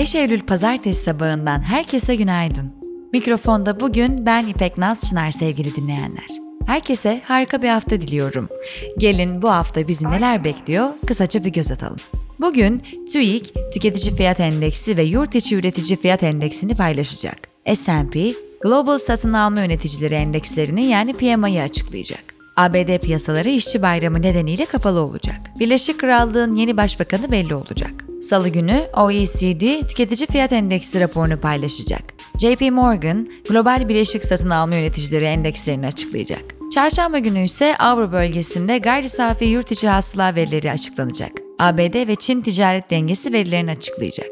5 Eylül pazartesi sabahından herkese günaydın. Mikrofonda bugün ben İpek Naz Çınar sevgili dinleyenler. Herkese harika bir hafta diliyorum. Gelin bu hafta bizi neler bekliyor kısaca bir göz atalım. Bugün TÜİK tüketici fiyat endeksi ve yurt içi üretici fiyat endeksini paylaşacak. S&P Global Satın Alma Yöneticileri Endekslerini yani PMI'yi açıklayacak. ABD piyasaları işçi bayramı nedeniyle kapalı olacak. Birleşik Krallığın yeni başbakanı belli olacak. Salı günü OECD tüketici fiyat endeksi raporunu paylaşacak. JP Morgan, global birleşik satın alma yöneticileri endekslerini açıklayacak. Çarşamba günü ise Avro bölgesinde gayri safi yurt içi hasıla verileri açıklanacak. ABD ve Çin ticaret dengesi verilerini açıklayacak.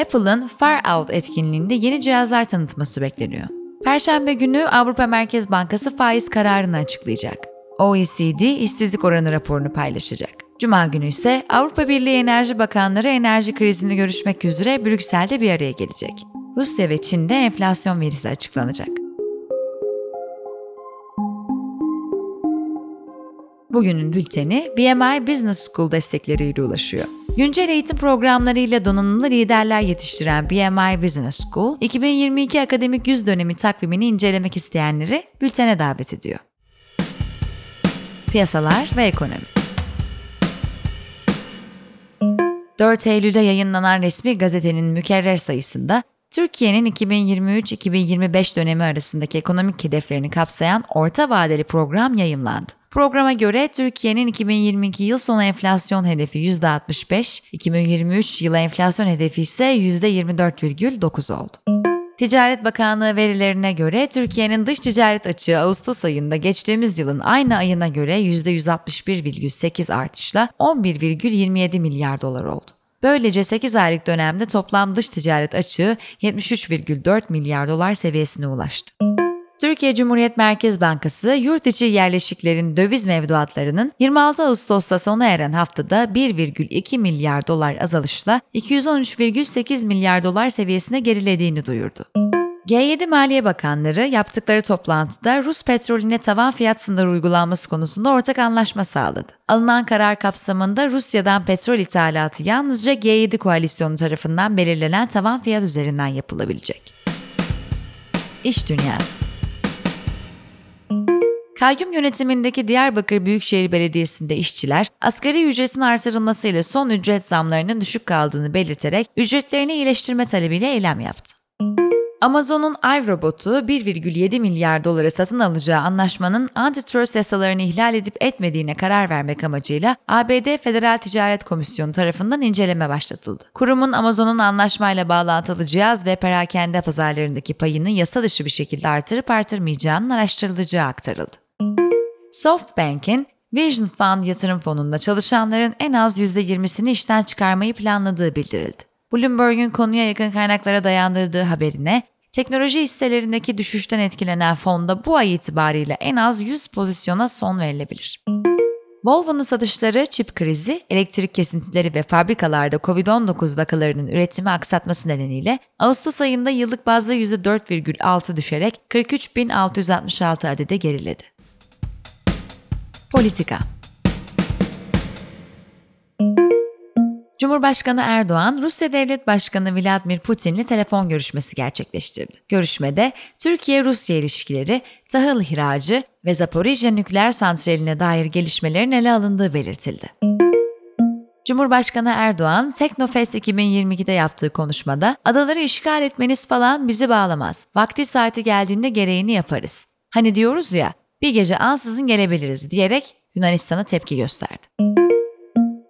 Apple'ın Far Out etkinliğinde yeni cihazlar tanıtması bekleniyor. Perşembe günü Avrupa Merkez Bankası faiz kararını açıklayacak. OECD işsizlik oranı raporunu paylaşacak. Cuma günü ise Avrupa Birliği Enerji Bakanları enerji krizini görüşmek üzere Brüksel'de bir araya gelecek. Rusya ve Çin'de enflasyon verisi açıklanacak. Bugünün bülteni BMI Business School destekleriyle ulaşıyor. Güncel eğitim programlarıyla donanımlı liderler yetiştiren BMI Business School, 2022 akademik yüz dönemi takvimini incelemek isteyenleri bültene davet ediyor. Piyasalar ve ekonomi 4 Eylül'de yayınlanan resmi gazetenin mükerrer sayısında Türkiye'nin 2023-2025 dönemi arasındaki ekonomik hedeflerini kapsayan orta vadeli program yayımlandı. Programa göre Türkiye'nin 2022 yıl sonu enflasyon hedefi %65, 2023 yılı enflasyon hedefi ise %24,9 oldu. Ticaret Bakanlığı verilerine göre Türkiye'nin dış ticaret açığı Ağustos ayında geçtiğimiz yılın aynı ayına göre %161,8 artışla 11,27 milyar dolar oldu. Böylece 8 aylık dönemde toplam dış ticaret açığı 73,4 milyar dolar seviyesine ulaştı. Türkiye Cumhuriyet Merkez Bankası yurt içi yerleşiklerin döviz mevduatlarının 26 Ağustos'ta sona eren haftada 1,2 milyar dolar azalışla 213,8 milyar dolar seviyesine gerilediğini duyurdu. G7 Maliye Bakanları yaptıkları toplantıda Rus petrolüne tavan fiyat sınırı uygulanması konusunda ortak anlaşma sağladı. Alınan karar kapsamında Rusya'dan petrol ithalatı yalnızca G7 koalisyonu tarafından belirlenen tavan fiyat üzerinden yapılabilecek. İş Dünyası Kayyum yönetimindeki Diyarbakır Büyükşehir Belediyesi'nde işçiler asgari ücretin artırılmasıyla son ücret zamlarının düşük kaldığını belirterek ücretlerini iyileştirme talebiyle eylem yaptı. Amazon'un iRobot'u 1,7 milyar dolara satın alacağı anlaşmanın antitrust yasalarını ihlal edip etmediğine karar vermek amacıyla ABD Federal Ticaret Komisyonu tarafından inceleme başlatıldı. Kurumun Amazon'un anlaşmayla bağlantılı cihaz ve perakende pazarlarındaki payını yasa dışı bir şekilde artırıp artırmayacağının araştırılacağı aktarıldı. SoftBank'in Vision Fund yatırım fonunda çalışanların en az %20'sini işten çıkarmayı planladığı bildirildi. Bloomberg'un konuya yakın kaynaklara dayandırdığı haberine, teknoloji hisselerindeki düşüşten etkilenen fonda bu ay itibariyle en az 100 pozisyona son verilebilir. Volvo'nun satışları çip krizi, elektrik kesintileri ve fabrikalarda Covid-19 vakalarının üretimi aksatması nedeniyle Ağustos ayında yıllık bazda %4,6 düşerek 43.666 adede geriledi. Politika Cumhurbaşkanı Erdoğan, Rusya Devlet Başkanı Vladimir Putin'le telefon görüşmesi gerçekleştirdi. Görüşmede Türkiye-Rusya ilişkileri, tahıl ihracı ve Zaporijya nükleer santraline dair gelişmelerin ele alındığı belirtildi. Cumhurbaşkanı Erdoğan, Teknofest 2022'de yaptığı konuşmada, adaları işgal etmeniz falan bizi bağlamaz. Vakti saati geldiğinde gereğini yaparız. Hani diyoruz ya, bir gece ansızın gelebiliriz diyerek Yunanistan'a tepki gösterdi.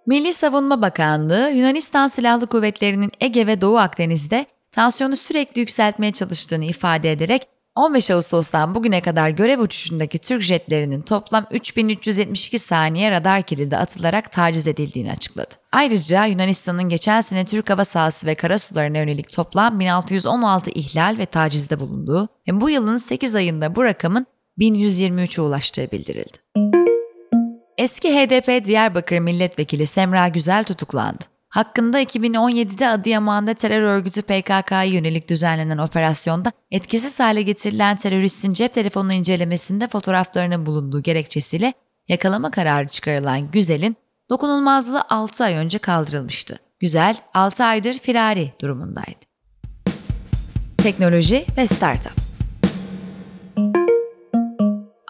Milli Savunma Bakanlığı, Yunanistan Silahlı Kuvvetleri'nin Ege ve Doğu Akdeniz'de tansiyonu sürekli yükseltmeye çalıştığını ifade ederek 15 Ağustos'tan bugüne kadar görev uçuşundaki Türk jetlerinin toplam 3372 saniye radar kilidi atılarak taciz edildiğini açıkladı. Ayrıca Yunanistan'ın geçen sene Türk hava sahası ve karasularına yönelik toplam 1616 ihlal ve tacizde bulunduğu ve bu yılın 8 ayında bu rakamın 1123'e ulaştığı bildirildi. Eski HDP Diyarbakır Milletvekili Semra Güzel tutuklandı. Hakkında 2017'de Adıyaman'da terör örgütü PKK'ya yönelik düzenlenen operasyonda etkisiz hale getirilen teröristin cep telefonu incelemesinde fotoğraflarının bulunduğu gerekçesiyle yakalama kararı çıkarılan Güzel'in dokunulmazlığı 6 ay önce kaldırılmıştı. Güzel 6 aydır firari durumundaydı. Teknoloji ve Startup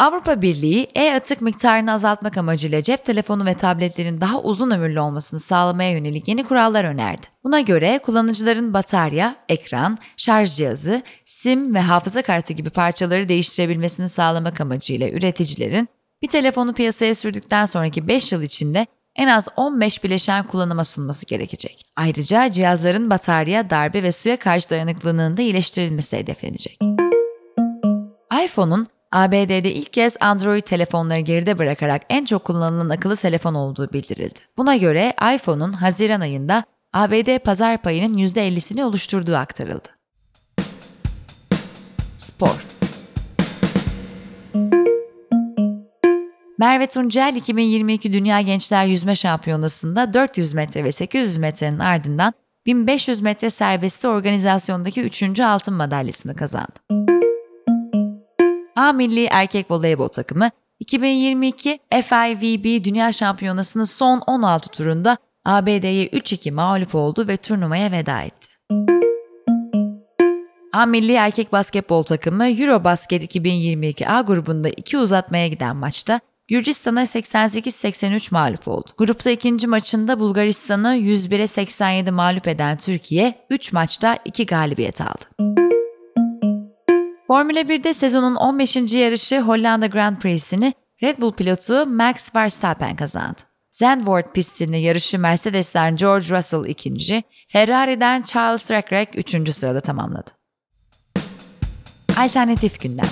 Avrupa Birliği e-atık miktarını azaltmak amacıyla cep telefonu ve tabletlerin daha uzun ömürlü olmasını sağlamaya yönelik yeni kurallar önerdi. Buna göre kullanıcıların batarya, ekran, şarj cihazı, sim ve hafıza kartı gibi parçaları değiştirebilmesini sağlamak amacıyla üreticilerin bir telefonu piyasaya sürdükten sonraki 5 yıl içinde en az 15 bileşen kullanıma sunması gerekecek. Ayrıca cihazların batarya, darbe ve suya karşı dayanıklılığının da iyileştirilmesi hedeflenecek. iPhone'un ABD'de ilk kez Android telefonları geride bırakarak en çok kullanılan akıllı telefon olduğu bildirildi. Buna göre iPhone'un Haziran ayında ABD pazar payının %50'sini oluşturduğu aktarıldı. Spor Merve Tuncel 2022 Dünya Gençler Yüzme Şampiyonası'nda 400 metre ve 800 metrenin ardından 1500 metre serbestte organizasyondaki 3. altın madalyasını kazandı. A Milli Erkek Voleybol Takımı 2022 FIVB Dünya Şampiyonası'nın son 16 turunda ABD'ye 3-2 mağlup oldu ve turnuvaya veda etti. A Milli Erkek Basketbol Takımı Eurobasket 2022 A grubunda iki uzatmaya giden maçta Gürcistan'a 88-83 mağlup oldu. Grupta ikinci maçında Bulgaristan'ı 101'e 87 mağlup eden Türkiye 3 maçta 2 galibiyet aldı. Formula 1'de sezonun 15. yarışı Hollanda Grand Prix'sini Red Bull pilotu Max Verstappen kazandı. Zandvoort pistinde yarışı Mercedes'ten George Russell ikinci, Ferrari'den Charles Leclerc üçüncü sırada tamamladı. Alternatif gündem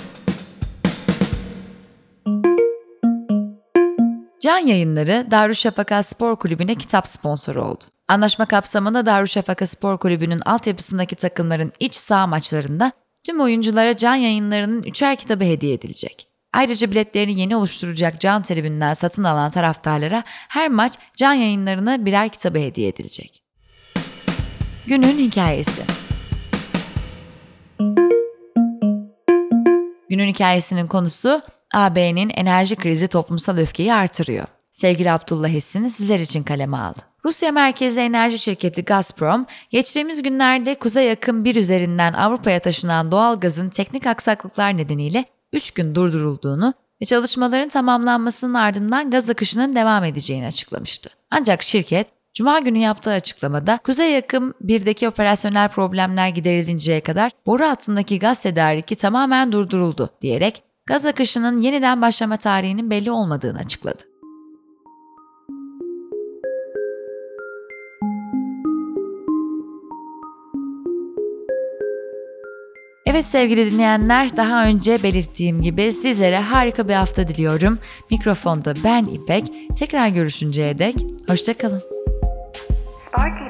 Can Yayınları Darüşşafaka Spor Kulübü'ne kitap sponsoru oldu. Anlaşma kapsamında Darüşşafaka Spor Kulübü'nün altyapısındaki takımların iç saha maçlarında tüm oyunculara Can Yayınları'nın üçer kitabı hediye edilecek. Ayrıca biletlerini yeni oluşturacak Can tribünden satın alan taraftarlara her maç Can Yayınları'na birer kitabı hediye edilecek. Günün Hikayesi Günün hikayesinin konusu AB'nin enerji krizi toplumsal öfkeyi artırıyor. Sevgili Abdullah Esin sizler için kaleme aldı. Rusya merkezli enerji şirketi Gazprom, geçtiğimiz günlerde kuzey akım bir üzerinden Avrupa'ya taşınan doğal gazın teknik aksaklıklar nedeniyle 3 gün durdurulduğunu ve çalışmaların tamamlanmasının ardından gaz akışının devam edeceğini açıklamıştı. Ancak şirket, Cuma günü yaptığı açıklamada Kuzey Akım 1'deki operasyonel problemler giderilinceye kadar boru altındaki gaz tedariki tamamen durduruldu diyerek gaz akışının yeniden başlama tarihinin belli olmadığını açıkladı. Evet sevgili dinleyenler daha önce belirttiğim gibi sizlere harika bir hafta diliyorum. Mikrofonda ben İpek. Tekrar görüşünceye dek hoşçakalın. Sparky